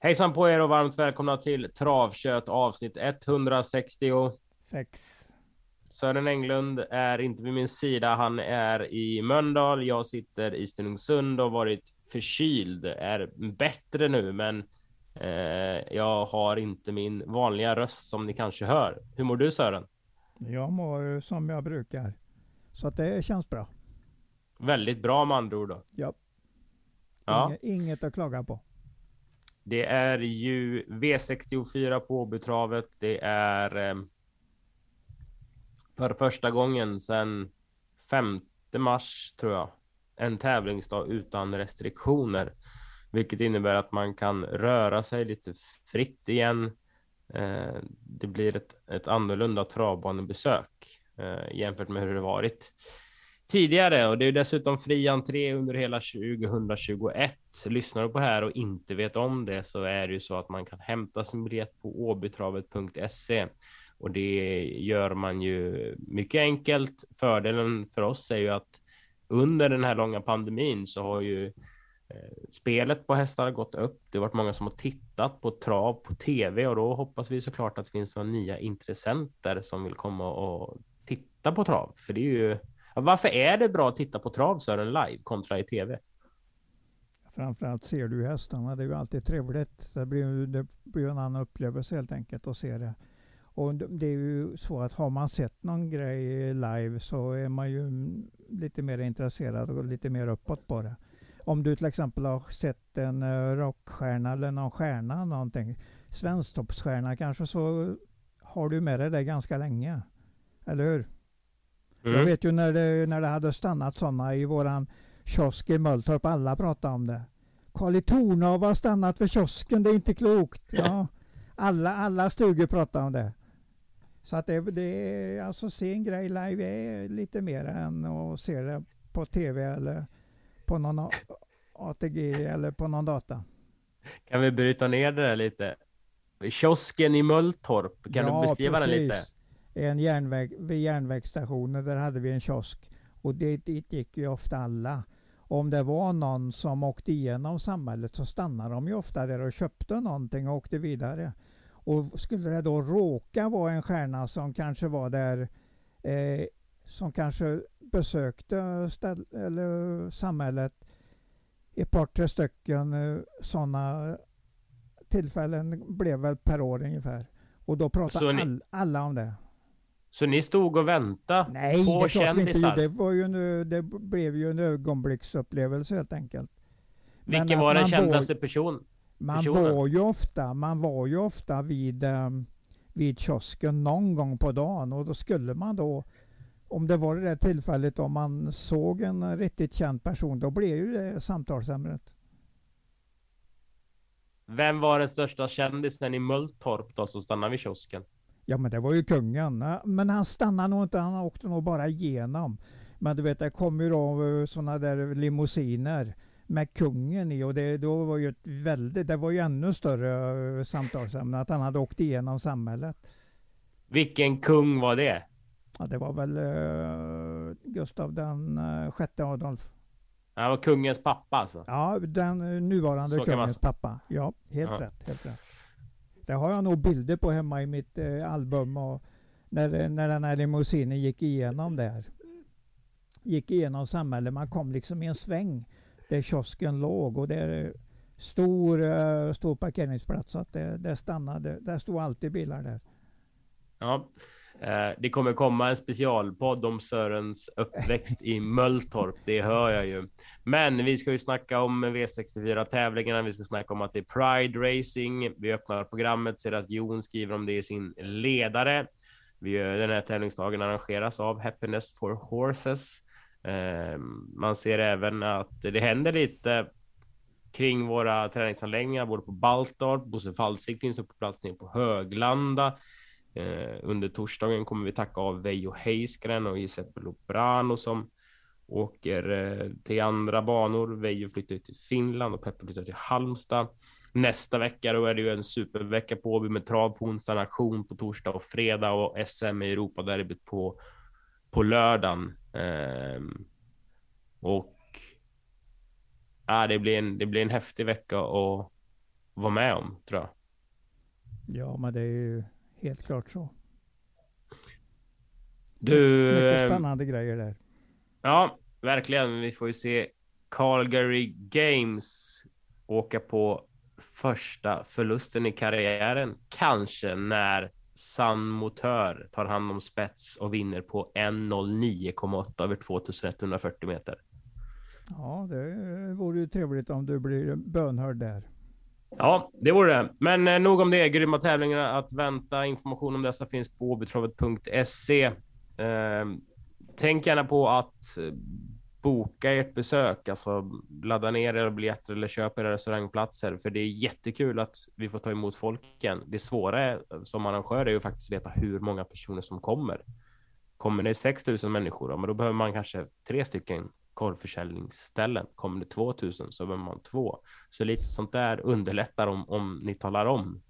Hejsan på er och varmt välkomna till Travkött avsnitt 160. Sex. Sören Englund är inte vid min sida. Han är i Mölndal. Jag sitter i Stenungsund och varit förkyld. Är bättre nu, men eh, jag har inte min vanliga röst som ni kanske hör. Hur mår du Sören? Jag mår som jag brukar. Så att det känns bra. Väldigt bra med andra ord då. Ja. Ja, Inge, inget att klaga på det är ju V64 på Åbytravet. Det är eh, för första gången sedan 5 mars tror jag. En tävlingsdag utan restriktioner, vilket innebär att man kan röra sig lite fritt igen. Eh, det blir ett, ett annorlunda travbanebesök eh, jämfört med hur det varit tidigare och det är dessutom fri entré under hela 2021. Lyssnar du på här och inte vet om det så är det ju så att man kan hämta sin biljett på åbytravet.se och det gör man ju mycket enkelt. Fördelen för oss är ju att under den här långa pandemin så har ju eh, spelet på hästar gått upp. Det har varit många som har tittat på trav på tv och då hoppas vi såklart att det finns några nya intressenter som vill komma och titta på trav. För det är ju varför är det bra att titta på trav Sören live kontra i tv? Framförallt ser du hästarna. Det är ju alltid trevligt. Det blir, ju- det blir en annan upplevelse helt enkelt att se det. Och det är ju så att har man sett någon grej live så är man ju lite mer intresserad och lite mer uppåt på det. Om du till exempel har sett en eh, rockstjärna eller någon stjärna, någonting, svensktoppsstjärna kanske, så har du med dig det ganska länge. Eller hur? Jag Mm. vet ju när det, när det hade stannat sådana i våran kiosk i Mölltorp, alla pratade om det. Karl i Tornov har stannat vid kiosken, det är inte klokt. Ja, alla, alla stugor pratar om det. Så att det, det är, alltså se en grej live är lite mer än att se det på tv eller på någon ATG eller på någon data. Kan vi bryta ner det där lite? Kiosken i Mölltorp, kan du beskriva den lite? En järnväg, vid järnvägsstationen, där hade vi en kiosk. Och dit, dit gick ju ofta alla. Om det var någon som åkte igenom samhället så stannade de ju ofta där och köpte någonting och åkte vidare. Och skulle det då råka vara en stjärna som kanske var där, eh, som kanske besökte ställ, eller samhället ett par, tre stycken eh, sådana tillfällen blev väl per år ungefär. Och då pratade all, alla om det. Så ni stod och väntade Nej, på det kändisar? gjorde. Det, var ju en, det blev ju en ögonblicksupplevelse helt enkelt. Men Vilken var den kändaste person? Man personen? var ju ofta, man var ju ofta vid, um, vid kiosken någon gång på dagen och då skulle man då, om det var det där tillfället om man såg en riktigt känd person, då blev ju det samtalsämnet. Vem var den största kändisen i Mölltorp då som stannade vid kiosken? Ja men det var ju kungen. Men han stannade nog inte, han åkte nog bara igenom. Men du vet det kom ju då sådana där limousiner med kungen i och det då var ju ett väldigt, det var ju ännu större eh, samtalsämne att han hade åkt igenom samhället. Vilken kung var det? Ja det var väl uh, Gustav den uh, sjätte Adolf. Han var kungens pappa alltså. Ja den eh, nuvarande man kungens säga. pappa. Ja helt Ja. rätt, helt rätt. Det har jag nog bilder på hemma i mitt eh, album och när, när den här limousinen gick igenom där. Gick igenom samhället. Man kom liksom i en sväng där kiosken låg och där är stor, eh, stor parkeringsplats. Så att det, det stannade. Där stod alltid bilar där. Ja. Eh, det kommer komma en specialpodd om Sörens uppväxt i Mölltorp. Det hör jag ju. Men vi ska ju snacka om V64 tävlingarna. Vi ska snacka om att det är Pride Racing. Vi öppnar programmet, ser att Jon skriver om det i sin ledare. Vi, den här tävlingsdagen arrangeras av Happiness for Horses. Ehm, man ser även att det händer lite kring våra träningsanläggningar, både på Baltorp, Bosse Falsig finns på plats nere på Höglanda. Eh, under torsdagen kommer vi tacka av Veijo Heiskren och Giuseppe Loprano som åker eh, till andra banor. Veijo flyttar till Finland och Peppe flyttar till Halmstad. Nästa vecka då är det ju en supervecka på Åby med trav på onsdag, nation på torsdag och fredag och SM i Europa derbyt på, på lördagen. Eh, och ja, det, blir en, det blir en häftig vecka att vara med om, tror jag. Ja, men det är ju helt klart så. Du... Mycket spännande grejer där. Ja, verkligen. Vi får ju se Calgary Games åka på första förlusten i karriären. Kanske när San Motör tar hand om spets och vinner på 1.09,8 över 2140 meter. Ja, det vore ju trevligt om du blir bönhörd där. Ja, det vore det. Men eh, nog om det. Grymma tävlingar att vänta. Information om dessa finns på åbytravet.se. Eh, tänk gärna på att eh, boka ert besök, alltså ladda ner era biljetter eller köp era restaurangplatser, för det är jättekul att vi får ta emot folken. Det svåra eh, som arrangör är ju faktiskt veta hur många personer som kommer. Kommer det 6 000 människor, men då behöver man kanske tre stycken korvförsäljningsställen. Kommer det 2000 så behöver man två. Så lite sånt där underlättar om, om ni talar om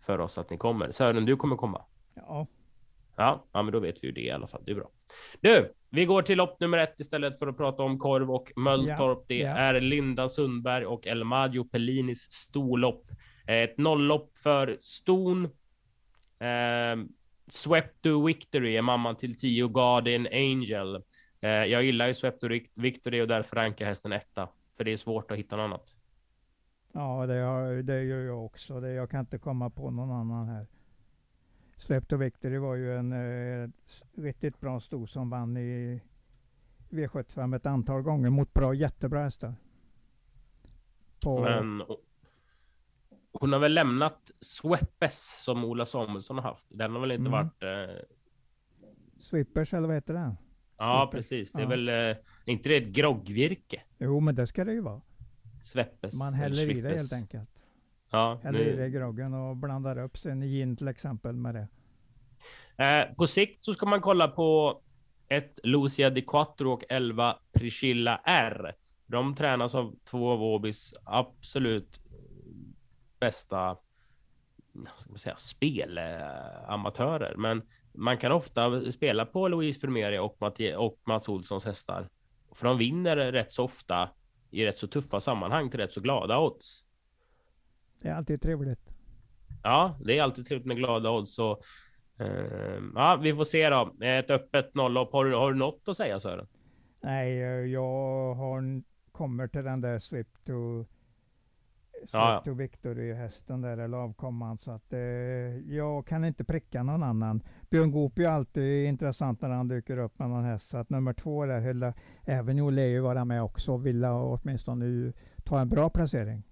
för oss att ni kommer. Sören, du kommer komma. Ja. Ja, ja, men då vet vi ju det i alla fall. Det är bra. Du, vi går till lopp nummer ett istället för att prata om korv och Mölltorp. Ja, det ja. är Linda Sundberg och Elmadio Pellinis storlopp. Ett nolllopp för Ston. Eh, Swept to Victory är mamman till 10 Guardian Angel. Eh, jag gillar ju Swept to Victory och därför rankar hästen etta. För det är svårt att hitta något annat. Ja, det, det gör jag också. Det, jag kan inte komma på någon annan här. Swept to Victory var ju en eh, riktigt bra sto som vann i V75 ett antal gånger mot bra, jättebra hästar. På... Men hon har väl lämnat Sweppes som Ola Samuelsson har haft. Den har väl inte mm. varit... Eh... Sweepers eller vad heter den? Ja, precis. Det är ja. väl... Eh, inte det ett groggvirke? Jo, men det ska det ju vara. Sveppes. Man häller i det helt enkelt. Ja, häller nu... i det groggen och blandar upp sen gin till exempel med det. Eh, på sikt så ska man kolla på ett Lucia di Quattro och 11 Priscilla R. De tränas av två av Åbys absolut bästa ska man säga, spelamatörer. Men man kan ofta spela på Louise Vermeer och, och Mats Olssons hästar. För de vinner rätt så ofta i rätt så tuffa sammanhang till rätt så glada odds. Det är alltid trevligt. Ja, det är alltid trevligt med glada odds. Så, uh, ja, vi får se då. Ett öppet nolllopp. Har, har du något att säga Sören? Nej, jag har, kommer till den där Swift to ja, ja. Victory-hästen där, eller avkomman. Så att eh, jag kan inte pricka någon annan. Björn Goop är alltid intressant när han dyker upp med någon häst. Så att nummer två där, Hilda Avenue lär ju vara med också och vill åtminstone ta en bra placering.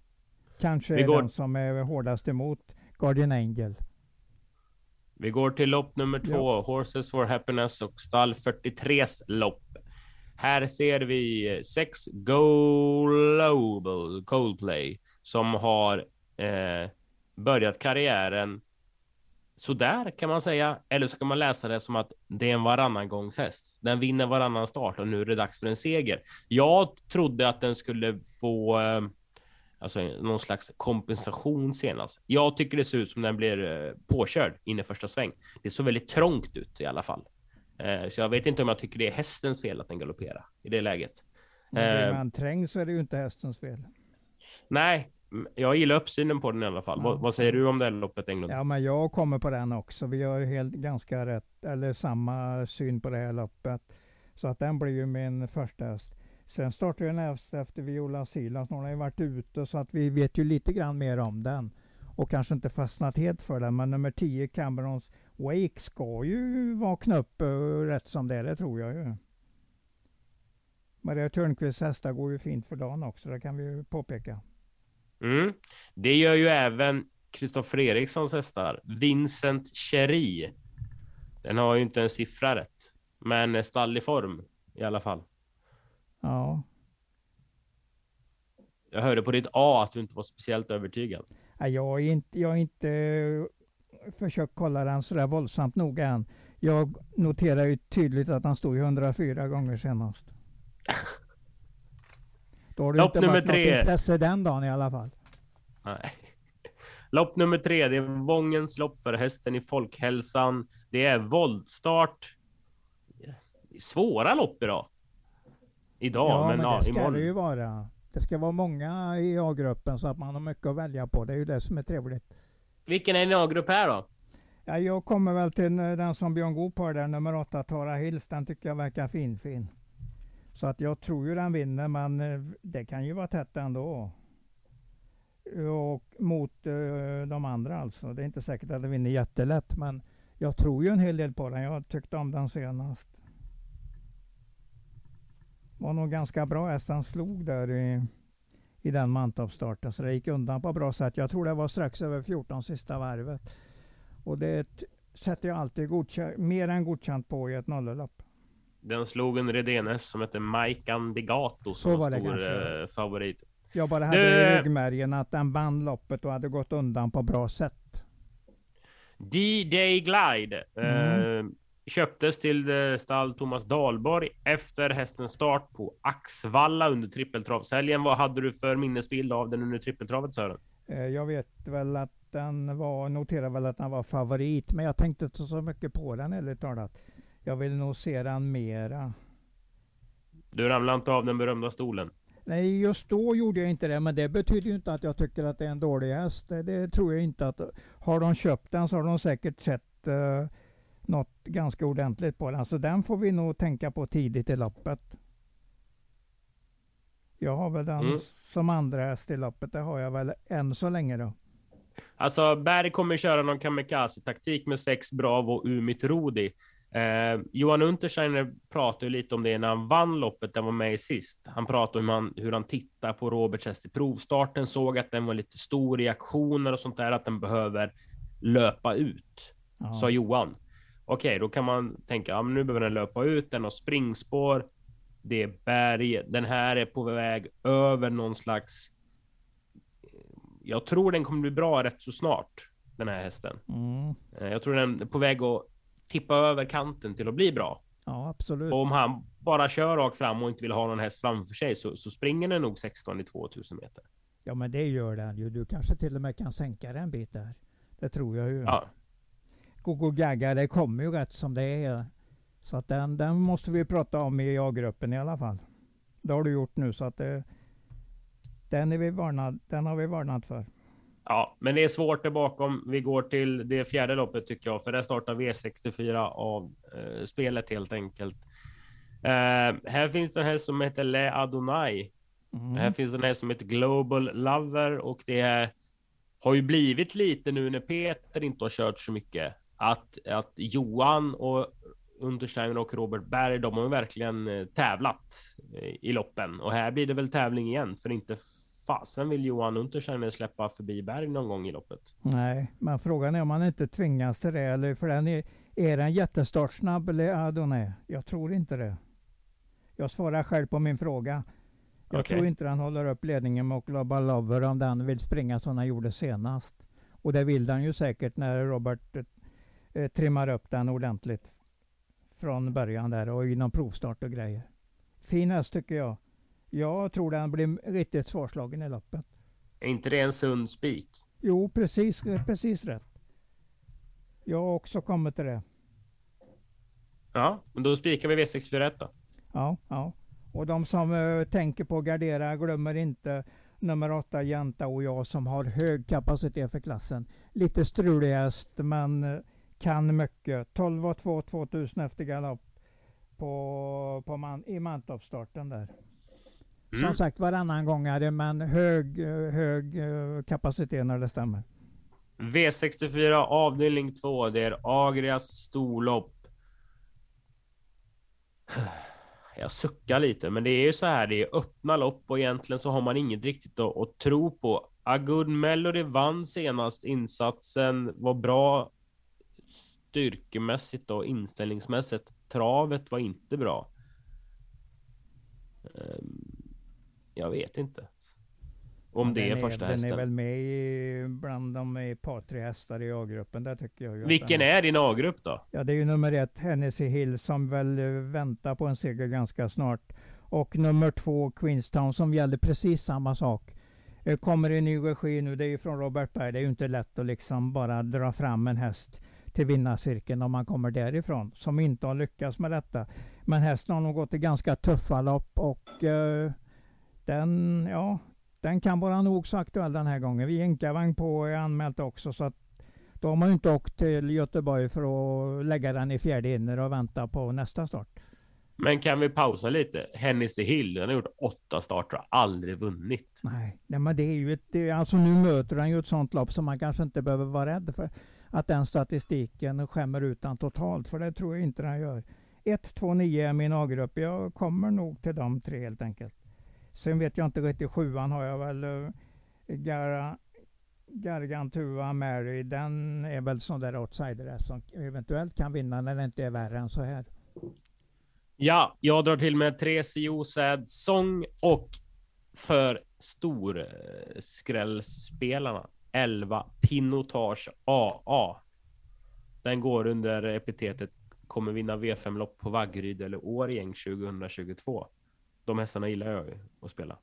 Kanske är den som är hårdast emot Guardian Angel. Vi går till lopp nummer två, ja. Horses for Happiness och stall 43s lopp. Här ser vi sex Global Coldplay som har eh, börjat karriären sådär kan man säga. Eller så kan man läsa det som att det är en varannan gångs häst. Den vinner varannan start och nu är det dags för en seger. Jag trodde att den skulle få eh, alltså någon slags kompensation senast. Jag tycker det ser ut som den blir eh, påkörd in i första sväng. Det såg väldigt trångt ut i alla fall. Eh, så jag vet inte om jag tycker det är hästens fel att den galopperar i det läget. Blir eh, man trängd så är det ju inte hästens fel. Nej, jag gillar uppsynen på den i alla fall. Ja. Vad, vad, säger du om det här loppet Englund? Ja, men jag kommer på den också. Vi har helt ganska rätt, eller samma syn på det här loppet. Så att den blir ju min första häst. Sen startar den häst efter Viola Silas. Hon har ju varit ute så att vi vet ju lite grann mer om den. Och kanske inte fastnat helt för den. Men nummer 10 Camerons Wake ska ju vakna upp uh, rätt som det är, det tror jag ju. Maria Törnqvists hästar går ju fint för dagen också, det kan vi ju påpeka. Mm. Det gör ju även Kristoffer Erikssons hästar. Vincent Cherie. Den har ju inte en siffra rätt, men stall i form i alla fall. Ja. Jag hörde på ditt A att du inte var speciellt övertygad. Jag har inte, jag inte eh, försökt kolla den sådär våldsamt noga än. Jag noterar ju tydligt att han stod 104 gånger senast. Då har det Lopp inte nummer varit något tre. intresse den dagen i alla fall. Nej. Lopp nummer tre, det är Vångens lopp för hästen i folkhälsan. Det är voltstart. Svåra lopp idag. Idag, Ja, men, men, ja, det ska imorgon. det ju vara. Det ska vara många i A-gruppen så att man har mycket att välja på. Det är ju det som är trevligt. Vilken är din A-grupp här då? Ja, jag kommer väl till eh, den som Björn Goop har där, nummer åtta, Tara Hills. Den tycker jag verkar fin, fin. Så att jag tror ju den vinner, men eh, det kan ju vara tätt ändå. Och mot eh, de andra alltså. Det är inte säkert att den vinner jättelätt, men jag tror ju en hel del på den. Jag tyckte om den senast. Var nog ganska bra häst han slog där i, i den mantoppstarten. Så det gick undan på bra sätt. Jag tror det var strax över 14 sista varvet. Och det sätter jag alltid mer än godkänt på i ett nollelopp. Den slog en Redenes som heter Mike Andigato Så som var var det stor eh, favorit. Jag bara hade Du- i ryggmärgen att den vann loppet och hade gått undan på bra sätt. D-Day Glide Mm. eh, köptes till eh, stall Thomas Dahlborg efter hästens start på Axvalla under trippeltravshelgen. Vad hade du för minnesbild av den under trippeltravet Sören? Eh, Jag vet väl att den var, noterar väl att den var favorit, men jag tänkte inte så mycket på den ärligt talat. Jag vill nog se den mera. Du ramlade inte av den berömda stolen. Nej, just då gjorde jag inte det, men det betyder ju inte att jag tycker att det är en dålig häst. Det, det tror jag inte att... Har de köpt den så har de säkert sett uh, något ganska ordentligt på den. Så den får vi nog tänka på tidigt i loppet. Jag har väl den Mm. som andra häst i loppet. Det har jag väl än så länge då. Alltså, Berg kommer köra någon kamikaze-taktik med sex Bravo och Umit Rodi. Eh, Johan Untersteiner pratade lite om det när han vann loppet, den var med i sist. Han pratade om hur han, hur han tittar på Roberts häst i provstarten, såg att den var lite stor i aktioner och sånt där, att den behöver löpa ut, Ja. sa Johan. Okej, då kan man tänka, ja, men nu behöver den löpa ut, den har springspår, det är berg, den här är på väg över någon slags jag tror den kommer bli bra rätt så snart, den här hästen. Mm. Eh, Jag tror den är på väg att tippa över kanten till att bli bra. ja, absolut. Och om han bara kör rakt fram och inte vill ha någon häst framför sig så, så springer den nog 16 i 2000 meter. Ja, men det gör den ju. Du kanske till och med kan sänka den en bit där. Det tror jag ju. Ja, Gogo Gaga, det kommer ju rätt som det är. Så att den, den måste vi prata om i A-gruppen i alla fall. Det har du gjort nu så att det, den, är vi varnad, den har vi varnat för. Ja, men det är svårt där bakom. Vi går till det fjärde loppet tycker jag, för där startar V64 av eh, spelet helt enkelt. Eh, här finns det en häst som heter Le Adonai. Mm. Här finns en häst som heter Global Lover och det är, har ju blivit lite nu när Peter inte har kört så mycket. Att, att Johan och Untersteiner och Robert Berg, de har ju verkligen eh, tävlat eh, i loppen. Och här blir det väl tävling igen, för inte fasen vill Johan Untersteiner släppa förbi Berg någon gång i loppet. Nej, men frågan är om man inte tvingas till det. Eller för den är, är den jättestartsnabb eller Adonai? Jag tror inte det. Jag svarar själv på min fråga. Jag Okej. tror inte den håller upp ledningen med Global Lover om den vill springa som den gjorde senast. Och det vill den ju säkert när Robert eh, trimmar upp den ordentligt från början där och i någon provstart och grejer. Fin häst tycker jag. Jag tror den blir riktigt svårslagen i loppet. Är inte det en sund spik? Jo, precis, precis rätt. Jag har också kommit till det. Ja, men då spikar vi V641 då. Ja, ja. Och de som eh, tänker på att gardera glömmer inte nummer åtta Jänta och jag som har hög kapacitet för klassen. Lite strulig häst men eh, kan mycket. 12 och 2 2000 efter galopp på, på man, i Mantorpsstarten där. Som Mm. sagt varannan gångare men hög, hög eh, kapacitet när det stämmer. V64 avdelning 2. Det är Agrias storlopp. Jag suckar lite, men det är ju så här. Det är öppna lopp och egentligen så har man inget riktigt att, att tro på. A Good Melody vann senast. Insatsen var bra styrkemässigt och inställningsmässigt. Travet var inte bra. Jag vet inte. Om Ja, det är den första Den hästen. är väl med i, bland de par tre hästar i A-gruppen. Där tycker jag Vilken den, är din A-grupp då? Ja, det är ju nummer ett, Hennessy Hill, som väl eh, väntar på en seger ganska snart. Och nummer två, Queenstown, som gäller precis samma sak. Eh, Kommer i ny regi nu, det är ju från Robert Berg. Det är ju inte lätt att liksom bara dra fram en häst till vinnarcirkeln om man kommer därifrån, som inte har lyckats med detta. Men hästen har nog gått i ganska tuffa lopp och eh, den, ja, den kan vara nog så aktuell den här gången. Vi jänkarvagn på är anmält också så att då har man ju inte åkt till Göteborg för att lägga den i fjärde inner och vänta på nästa start. Men kan vi pausa lite? Hennessy Hill, den har gjort åtta starter och aldrig vunnit. Nej, nej men det är ju ett, det alltså nu möter han ju ett sånt lopp som man kanske inte behöver vara rädd för att den statistiken skämmer ut den totalt, för det tror jag inte den gör. 1, 2, 9 är min A-grupp. Jag kommer nog till de tre helt enkelt. Sen vet jag inte riktigt, sjuan har jag väl uh, Gargantua Mary. Den är väl sån där outsider som eventuellt kan vinna när det inte är värre än så här. Ja, jag drar till med tre CO Sad Song och för storskrällsspelarna, eh, 11 Pinotage AA. Den går under epitetet kommer vinna V5-lopp på Vaggeryd eller Årjäng 2022. De hästarna gillar jag ju att spela.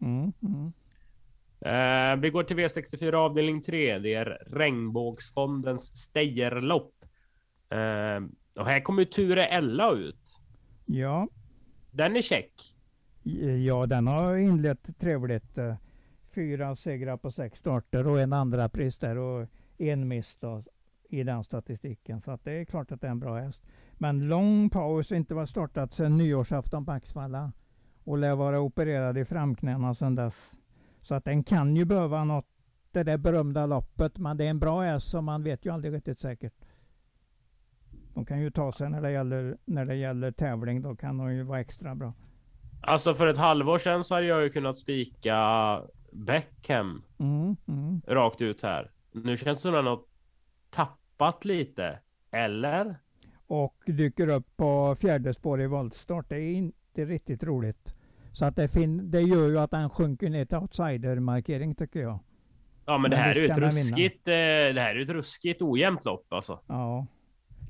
Mm, mm. Eh, vi går till V64 avdelning 3. Det är Regnbågsfondens Stejerlopp. Eh, och här kommer Ture Ella ut. Ja, Den är check. Ja, den har inlett trevligt. eh, Fyra segrar på sex starter och en andra pris där och en miss då, i den statistiken. Så att det är klart att det är en bra häst. Men lång paus, inte var startat sedan nyårsafton på Axvalla. Och lär vara opererad i framknäna sedan dess. Så att den kan ju behöva något, det där berömda loppet. Men det är en bra häst som man vet ju aldrig riktigt säkert. De kan ju ta sig när det gäller, när det gäller tävling. Då kan de ju vara extra bra. Alltså för ett halvår sedan så hade jag ju kunnat spika Beckham Mm, mm. rakt ut här. Nu känns det som att den har tappat lite. Eller? Och dyker upp på fjärde spår i voltstart. Det är inte riktigt roligt. Så att det, fin- det gör ju att han sjunker ner till outsider-markering tycker jag. Ja, men, Men det här är ett ruskigt. Eh, det här är ju ett ruskigt ojämnt lopp alltså. Ja.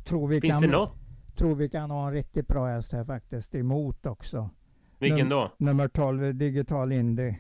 Tror vi, Finns kan, det något? tror vi kan ha en riktigt bra häst här faktiskt emot också. Vilken Num- då? Nummer 12, Digital Indy.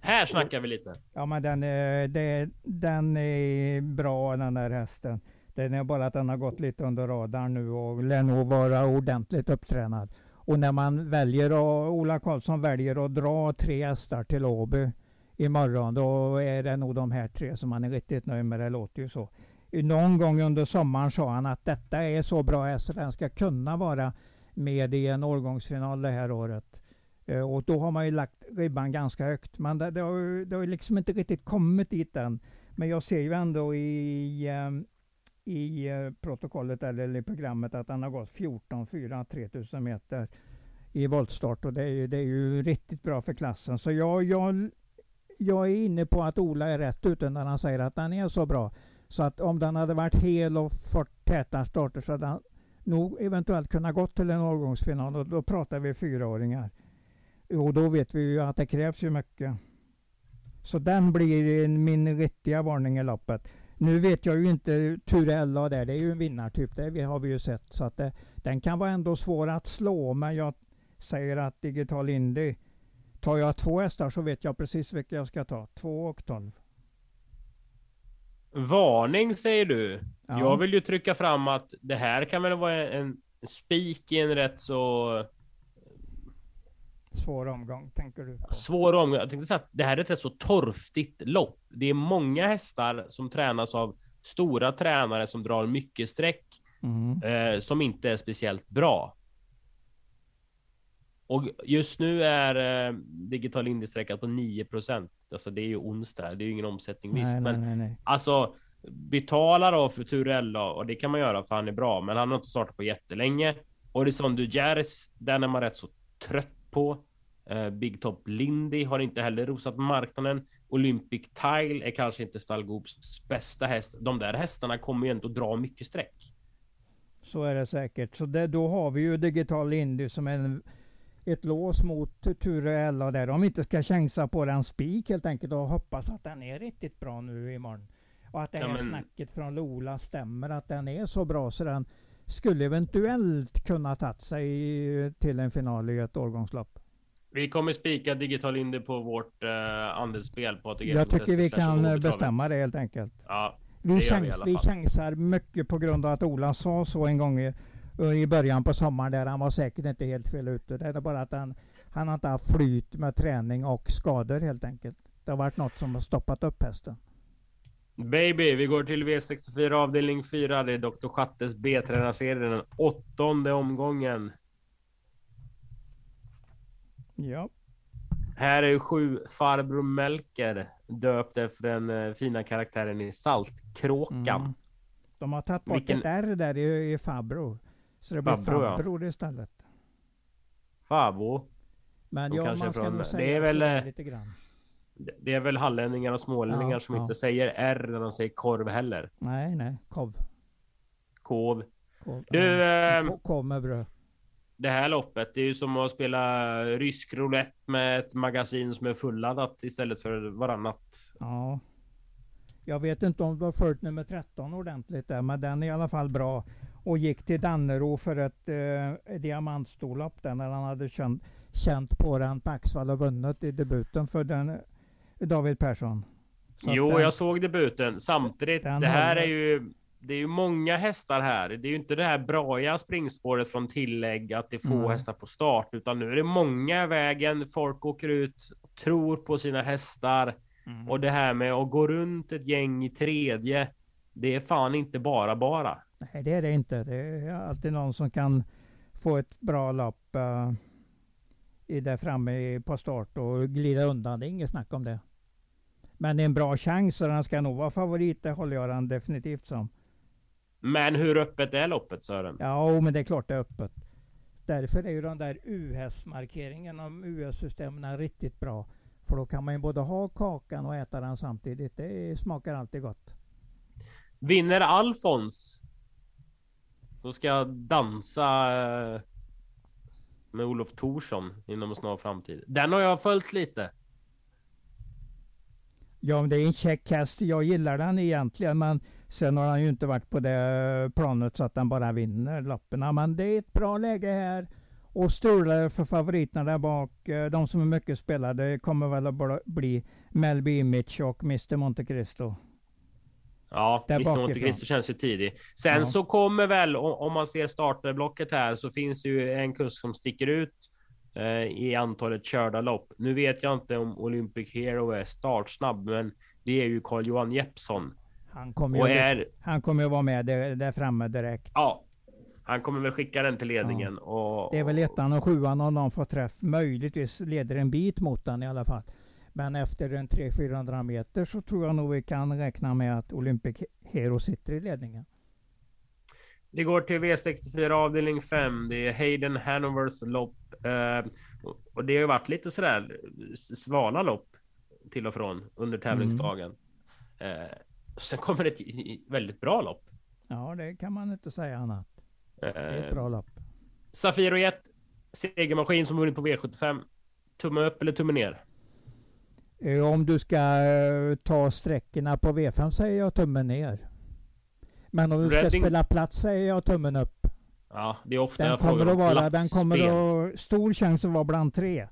Här snackar vi lite. Ja men den är, det, den är bra den där hästen. Det är bara att den har gått lite under radarn nu och lär nog vara ordentligt upptränad. Och när man väljer, och Ola Karlsson väljer att dra tre hästar till Åby imorgon, då är det nog de här tre som man är riktigt nöjd med. Det låter ju så. Någon gång under sommaren sa han att detta är så bra häst att den ska kunna vara med i en årgångsfinal det här året. Eh, och då har man ju lagt ribban ganska högt. Men det, det, har, ju- det har liksom inte riktigt kommit dit än. Men jag ser ju ändå i, eh, i eh, protokollet eller i programmet att han har gått 14, 4, 3000 meter i voltstart och det är, ju, det är ju riktigt bra för klassen. Så jag, jag, jag är inne på att Ola är rätt ute när han säger att den är så bra. Så att om den hade varit hel och fått täta starter så hade han nog eventuellt kunnat gå till en årgångsfinal och då pratar vi fyraåringar. Och då vet vi ju att det krävs ju mycket. Så den blir min riktiga varning i loppet. Nu vet jag ju inte Turella där, det är ju en vinnartyp, det har vi ju sett. Så att det, den kan vara ändå svår att slå, men jag säger att Digital Indy, tar jag två hästar så vet jag precis vilka jag ska ta. Två och tolv. Varning säger du. Ja. Jag vill ju trycka fram att det här kan väl vara en spik i en rätt så Svår omgång, tänker du på. svår omgång. Jag tänkte säga att det här är ett rätt så torftigt lopp. Det är många hästar som tränas av stora tränare som drar mycket streck Mm. eh, som inte är speciellt bra. Och just nu är eh, Digital Indy sträckat på 9% Alltså det är ju onsdag. Det är ju ingen omsättning visst, Nej, men nej, nej, nej. Alltså betala då för Turella och det kan man göra för han är bra, men han har inte startat på jättelänge. Horizon du Gers, den är man rätt så trött på. Eh, Big Top Lindy har inte heller rosat marknaden. Olympic Tile är kanske inte Stallgoops bästa häst. De där hästarna kommer ju ändå dra mycket streck. Så är det säkert. Så det, då har vi ju Digital Indy som en, ett lås mot Ture Ella där. Om vi inte ska chansa på den spik helt enkelt och hoppas att den är riktigt bra nu imorgon. Och att det här ja, men... snacket från Lola stämmer, att den är så bra så den skulle eventuellt kunna tagit sig till en final i ett årgångslopp. Vi kommer spika Digital Indy på vårt uh, andelsspel på ATG. Jag tycker vi kan bestämma det helt enkelt. Ja, vi, chans, vi, vi chansar mycket på grund av att Ola sa så en gång i, i början på sommaren där han var säkert inte helt fel ute. Det är bara att han, han har inte haft flyt med träning och skador helt enkelt. Det har varit något som har stoppat upp hästen. Baby, vi går till V64 avdelning 4. Det är Dr. Schattes B-tränarserie, den åttonde omgången. Ja. Här är sju farbror Melker döpt efter den eh, fina karaktären i Saltkråkan. Mm. De har tagit bort Vilken... ett R där i, i Fabro. Så det blir Fabro, ja. istället. Fabro. Men ja, man ska nog säga det är väl, eh, lite grann. Det är väl hallänningar och smålänningar ja, som ja. inte säger R när de säger korv heller. Nej, nej. Kov. Kov. Kov. Du, äh, kov med bröd det här loppet. Det är ju som att spela rysk roulette med ett magasin som är fulladdat istället för varannat. Ja. Jag vet inte om du har följt nummer 13 ordentligt där, men den är i alla fall bra. Och gick till Dannero för ett eh, diamantstorlopp där när han hade känt, känt på den på Axvall och vunnit i debuten för den David Persson. Så jo, den, jag såg debuten. Samtidigt, det här är ju det är ju många hästar här. Det är ju inte det här braiga springspåret från tillägg att det är få mm. hästar på start, utan nu är det många vägen. Folk åker ut, tror på sina hästar mm. och det här med att gå runt ett gäng i tredje. Det är fan inte bara bara. Nej, det är det inte. Det är alltid någon som kan få ett bra lopp uh, i där framme på start och glida undan. Det är inget snack om det. Men det är en bra chans och den ska nog vara favorit. Det håller jag den definitivt som. Men hur öppet är loppet Sören? Ja, men det är klart det är öppet. Därför är ju de där US-markeringen om US-systemen riktigt bra. För då kan man ju både ha kakan och äta den samtidigt. Det smakar alltid gott. Vinner Alfons? Då ska jag dansa eh, med Olof Thorsson inom en snar framtid. Den har jag följt lite. Ja, det är en check häst. Jag gillar den egentligen, men Sen har han ju inte varit på det planet så att han bara vinner loppen. Men det är ett bra läge här. Och strular för favoriterna där bak. Eh, de som är mycket spelade kommer väl att bli Melby Image och Mr Monte Cristo. Ja, där Mr Monte Cristo känns ju tidig. Sen ja. så kommer väl, om man ser startblocket här, så finns det ju en kusk som sticker ut eh, i antalet körda lopp. Nu vet jag inte om Olympic Hero är startsnabb, men det är ju Carl-Johan Jeppsson. Han kommer, ju, är, han kommer ju vara med där, där framme direkt. Ja, han kommer väl skicka den till ledningen. Ja. Och, det är väl ettan och sjuan om de får träff. Möjligtvis leder en bit mot den i alla fall. Men efter en 300-400 meter så tror jag nog vi kan räkna med att Olympic Hero sitter i ledningen. Det går till V64 avdelning 5. Det är Hayden Hanovers lopp. Eh, och det har ju varit lite sådär svala lopp till och från under tävlingsdagen. Mm. Sen kommer det ett väldigt bra lopp. Ja, det kan man inte säga annat. Det är ett bra eh, lopp. Safiro Jet, segermaskin som vunnit på V75. Tumme upp eller tumme ner? Om du ska ta sträckorna på V5 säger jag tummen ner. Men om du Redding... ska spela plats säger jag tummen upp. Ja, det är ofta den jag kommer att vara, Den kommer att stor chans att vara bland tre.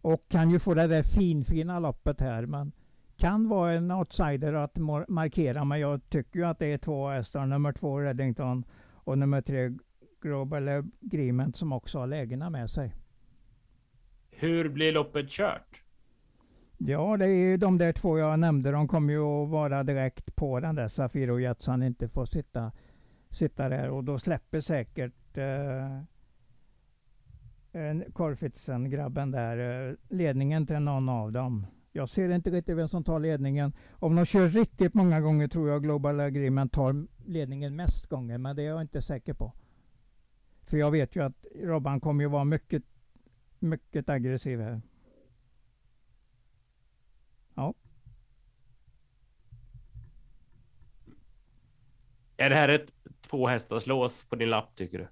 Och kan ju få det där finfina loppet här. Men kan vara en outsider att markera, men jag tycker ju att det är två hästar. Nummer två Reddington och nummer tre Global Agreement som också har lägena med sig. Hur blir loppet kört? Ja, det är de där två jag nämnde. De kommer ju att vara direkt på den där Safiro Jet så han inte får sitta, sitta där. Och då släpper säkert eh, Korfitsen-grabben där eh, ledningen till någon av dem. Jag ser inte riktigt vem som tar ledningen. Om de kör riktigt många gånger tror jag Global Agreement tar ledningen mest gånger, men det är jag inte säker på. För jag vet ju att Robban kommer ju vara mycket, mycket aggressiv här. Ja. Är det här ett två hästars lås på din lapp tycker du?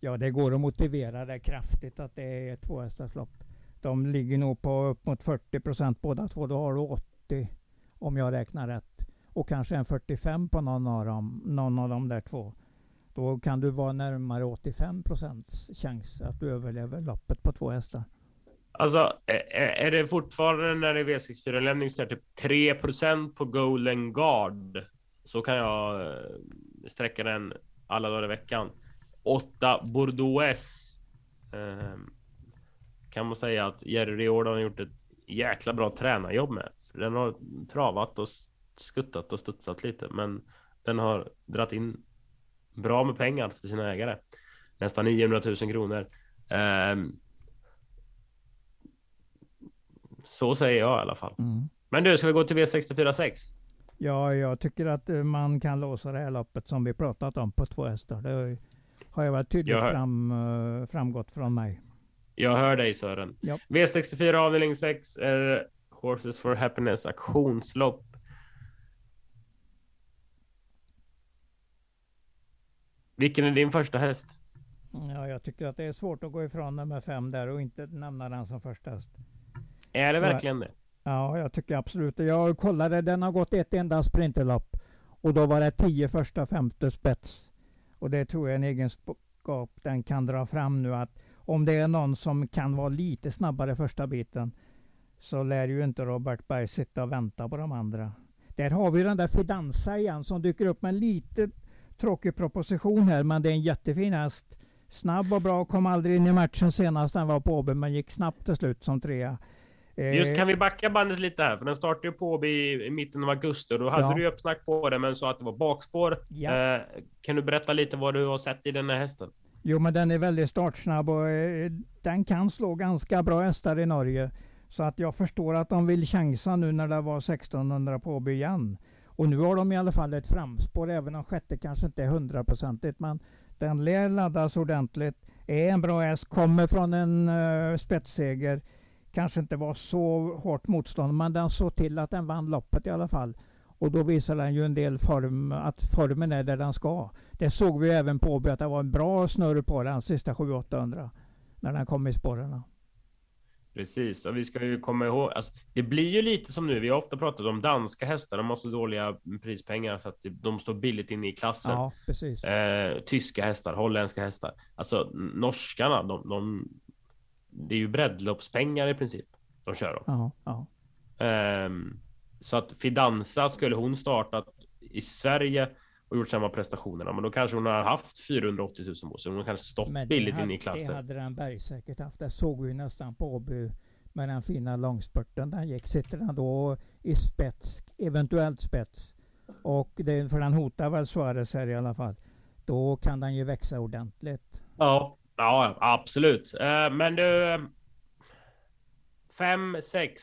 Ja, det går att motivera det kraftigt att det är ett tvåhästarslopp. De ligger nog på upp mot 40 procent båda två. Då har du 80 om jag räknar rätt. Och kanske en 45 på någon av dem, någon av de där två. Då kan du vara närmare 85 procents chans att du överlever loppet på två hästar. Alltså, är det fortfarande när det är V64-lämning så är det typ 3 på Golden Guard. Så kan jag eh, sträcka den alla dagar i veckan. 8 Bordeaux. S ehm, kan man säga att Jerry Riordan har gjort ett jäkla bra tränarjobb med. Den har travat och skuttat och studsat lite, men den har dratt in bra med pengar till sina ägare. Nästan 900 000 kronor. Ehm, Eh, så säger jag i alla fall. Mm. Men du, ska vi gå till V646? Ja, jag tycker att eh, man kan låsa det här loppet som vi pratat om på två hästar. Det har jag varit tydligt jag fram, eh, framgått från mig. Jag hör dig Sören. Ja. V64 avdelning 6 är Horses for Happiness auktionslopp. Vilken är din första häst? Ja, jag tycker att det är svårt att gå ifrån nummer fem där och inte nämna den som första häst. Är det Så, verkligen det? Ja, jag tycker absolut det. Jag kollade, den har gått ett enda sprinterlopp. Och då var det tio första femte spets. Och det tror jag är en egenskap den kan dra fram nu att om det är någon som kan vara lite snabbare första biten så lär ju inte Robert Berg sitta och vänta på de andra. Där har vi den där Fidanza igen som dyker upp med en lite tråkig proposition här men det är en jättefin häst. Snabb och bra, kom aldrig in i matchen senast den var på Åby men gick snabbt till slut som trea. Just eh, kan vi backa bandet lite här? För den startade ju på i, mitten av augusti och då hade ja. du ju uppsnack på det men sa att det var bakspår. Ja. Eh, kan du berätta lite vad du har sett i den här hästen? Jo men den är väldigt startsnabb och eh, den kan slå ganska bra hästar i Norge. Så att jag förstår att de vill chansa nu när det var 1600 på Åby igen. Och nu har de i alla fall ett framspår även om sjätte kanske inte är hundraprocentigt. Men den lär laddas ordentligt. Är en bra häst, kommer från en uh, spetsseger kanske inte var så hårt motstånd, men den såg till att den vann loppet i alla fall. Och då visar den ju en del form, att formen är där den ska. Det såg vi även på Åby, att det var en bra snurr på den sista 700-800 när den kom i spåren. Precis, och vi ska ju komma ihåg, alltså, det blir ju lite som nu, vi har ofta pratat om danska hästar, de har så dåliga prispengar så att de står billigt inne i klassen. Ja, precis. Eh, tyska hästar, holländska hästar. Alltså norskarna, de, de, det är ju breddloppspengar i princip de kör om. Ja, ja. Um, så att Fidanza skulle hon startat i Sverige och gjort samma prestationerna, men då kanske hon har haft 480 000 på sig. Hon kanske stått men billigt hade, in i klassen. Det hade den Berg säkert haft. Det såg vi nästan på Åby med den fina långspurten den gick. Sitter den då i spets, eventuellt spets, och det, för den hotar väl Suarez här i alla fall. Då kan den ju växa ordentligt. Ja, Ja, absolut. Eh, men du... Fem, sex.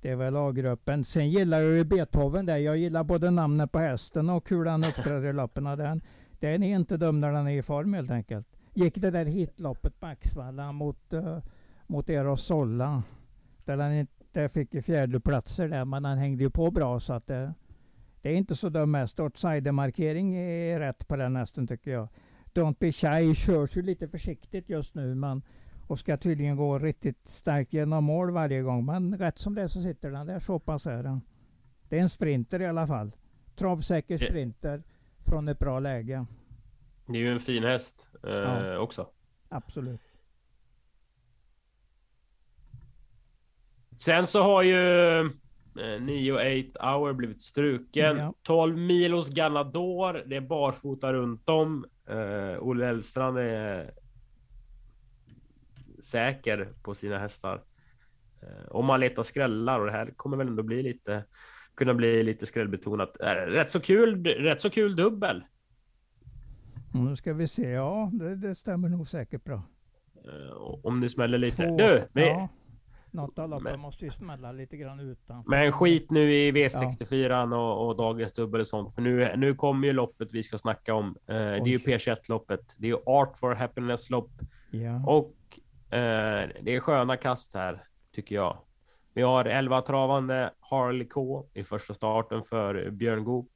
Det är väl A-gruppen. Sen gillar jag ju Beethoven där. Jag gillar både namnet på hästen och hur han uppträder i loppen. Den, den är inte dum när den är i form helt enkelt. Gick det där hitloppet på Axvalla mot, uh, mot Eros Solla. Där han inte fick fjärdeplatser där, men han hängde ju på bra så att det, det är inte så dum häst. Outsidermarkering är rätt på den hästen tycker jag. Don't Be Shy körs ju lite försiktigt just nu men, och ska tydligen gå riktigt starkt genom mål varje gång. Men rätt som det är så sitter den där, så pass är den. Det är en sprinter i alla fall. Travsäker sprinter från ett bra läge. Det är ju en fin häst eh, ja, också. Absolut. Sen så har ju 9 och 8 hour blivit struken. Ja. 12 milos Ganador. Det är barfota runt om. Uh, Olle Elfstrand är säker på sina hästar. Uh, om man letar skrällar och det här kommer väl ändå bli lite kunna bli lite skrällbetonat. Uh, rätt så kul, rätt så kul dubbel. Nu ska vi se. Ja, det, det stämmer nog säkert bra. Uh, om det smäller lite. Två, du, vi, ja. Något av loppen måste ju smälla lite grann utanför. Men skit nu i V64 ja. och, och, dagens dubbel och sånt. För nu, nu kommer ju loppet vi ska snacka om. Eh, det är ju P21-loppet. Det är ju Art for Happiness-lopp. Ja. Och eh, det är sköna kast här, tycker jag. Vi har 11 travande Harley K i första starten för Björn Goop.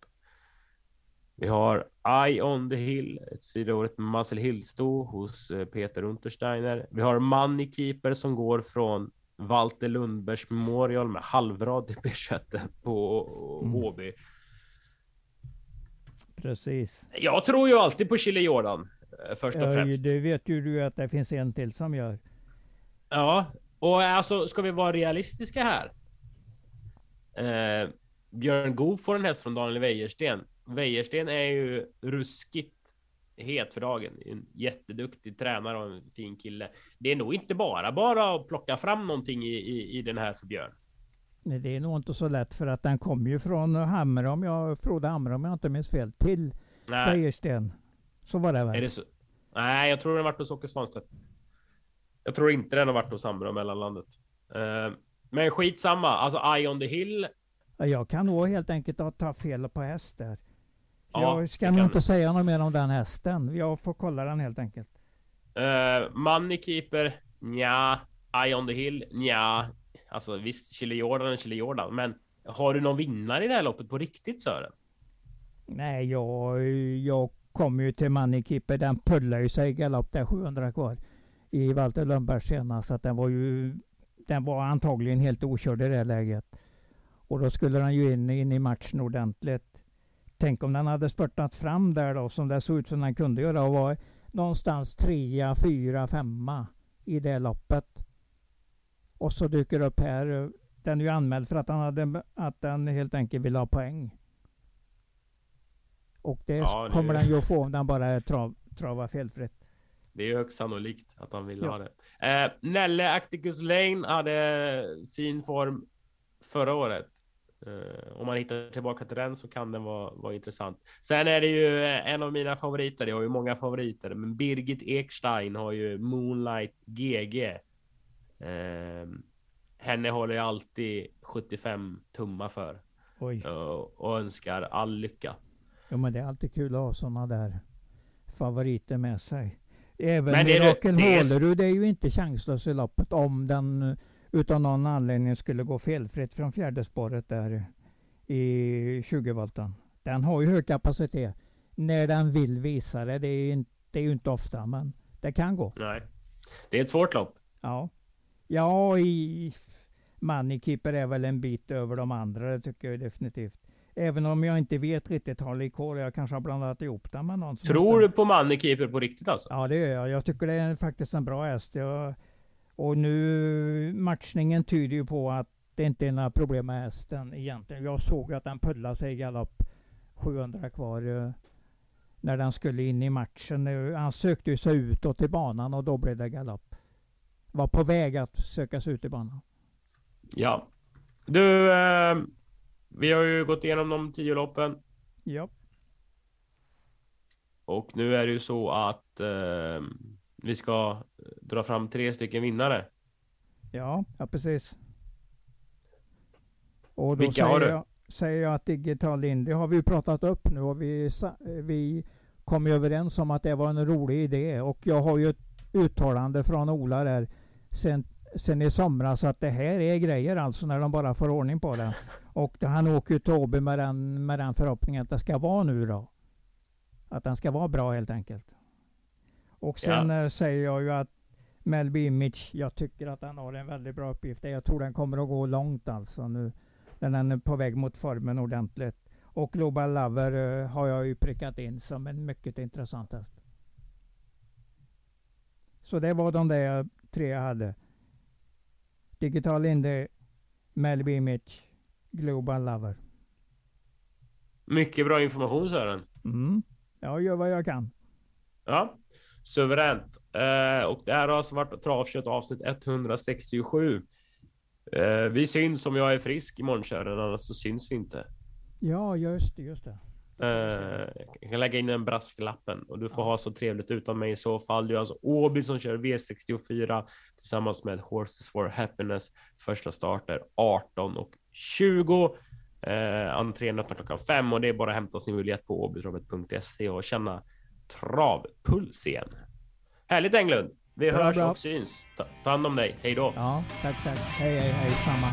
Vi har Eye on the Hill, ett fyraårigt Muscle Hill-sto hos eh, Peter Untersteiner. Vi har Money Keeper som går från Walter Lundbergs Memorial med halvrad i B21 på mm. HB. Precis. Jag tror ju alltid på Chile Jordan. Eh, först och ja, främst. Det vet ju du att det finns en till som gör. Ja, och alltså ska vi vara realistiska här. Eh, Björn Goop får en häst från Daniel Wäjersten. Wäjersten är ju ruskigt het för dagen. En jätteduktig tränare och en fin kille. Det är nog inte bara bara att plocka fram någonting i, i, i den här för Björn. Nej, det är nog inte så lätt för att den kommer ju från Hamre om jag Frode Hamre om jag inte minns fel till Wäjersten. Så var det väl? Är det så? Nej, jag tror den har varit hos Åke Svanstedt. Jag tror inte den har varit hos Hamre och mellanlandet. Uh, men skitsamma, alltså Eye on the Hill. Jag kan nog helt enkelt ta fel på häst där. Ja, jag ska nog inte säga något mer om den hästen. Jag får kolla den helt enkelt. Uh, Money Keeper, ja. Eye on the Hill, ja. Alltså visst, Chile Jordan är Chile Jordan, men har du någon vinnare i det här loppet på riktigt Sören? Nej, jag, jag kommer ju till Money Keeper. Den pullar ju sig i galopp där 700 kvar i Walter Lundbergs senast. Så att den var ju den var antagligen helt okörd i det läget. Och då skulle den ju in, in i matchen ordentligt. Tänk om den hade spurtat fram där då, som det såg ut som den kunde göra och var någonstans trea, fyra, femma i det loppet. Och så dyker upp här. Den är ju anmäld för att, han hade, att den helt enkelt vill ha poäng. Och det, ja, det kommer den ju att få om den bara trav, travar felfritt. Det är högst sannolikt att han vill ja. ha det. Eh, Nelle Acticus Lane hade fin form förra året. Uh, om man hittar tillbaka till den så kan den vara, vara intressant. Sen är det ju en av mina favoriter. Jag har ju många favoriter, men Birgit Ekstein har ju Moonlight GG. Uh, eh, henne håller jag alltid 75 tummar för. Uh, och önskar all lycka. Ja, men det är alltid kul att ha sådana där favoriter med sig. Även men Mirakel Hålerud är ju inte chanslös i loppet om den utan någon anledning skulle gå felfritt från fjärde spåret där i 20 volten. Den har ju hög kapacitet när den vill visa det. Det är, inte, det är ju inte ofta, men det kan gå. Nej, det är ett svårt lopp. Ja, ja i Moneykeeper är väl en bit över de andra. Det tycker jag definitivt. Även om jag inte vet riktigt Harley Cole. Jag kanske har blandat ihop den med någon. Tror inte... du på Moneykeeper på riktigt alltså? Ja, det gör jag. Jag tycker det är faktiskt en bra häst. Jag och nu matchningen tyder ju på att det inte är några problem med hästen egentligen. Jag såg att den pullade sig i galopp 700 kvar eh, när den skulle in i matchen. Eh, han sökte ju sig utåt i banan och då blev det galopp. Var på väg att söka sig ut i banan. Ja. Du, eh, vi har ju gått igenom de tio loppen. Ja. Och nu är det ju så att eh, vi ska dra fram tre stycken vinnare. Ja, ja precis. Och då Vilka säger har du? Jag, säger jag att Digital Indie har vi pratat upp nu och vi, vi kom överens om att det var en rolig idé. Och jag har ju ett uttalande från Ola där sen, sen i somras att det här är grejer alltså när de bara får ordning på det. Och han åker till Åby med den, med den förhoppningen att det ska vara nu då. Att den ska vara bra helt enkelt. Och sen ja. Eh, säger jag ju att Melby Image, jag tycker att han har en väldigt bra uppgift. Jag tror den kommer att gå långt alltså nu. Den är på väg mot formen ordentligt. Och Global Lover uh, har jag ju prickat in som en mycket intressant häst. Så det var de där tre jag hade. Digital Indie, Melby Image, Global Lover. Mycket bra information Sören. Mm. Jag gör vad jag kan. Ja. Suveränt. Eh, och det här har alltså varit Travkött avsnitt 167. Eh, vi syns om jag är frisk i morgonkörningen, annars så syns vi inte. Ja, just det, just det. Eh, jag kan lägga in den brasklappen och du får ja. ha så trevligt utan mig i så fall. Det är alltså Åby som kör V64 tillsammans med Horses for Happiness. Första starter 18 och 20. Eh, entrén öppnar klockan 5 och det är bara att hämta sin biljett på åbytravet.se och känna travpuls igen. Härligt Englund! Vi bra, hörs bra. och syns. Ta, ta hand om dig. Hej då! Ja, tack, tack. Hej, hej, hej, samma.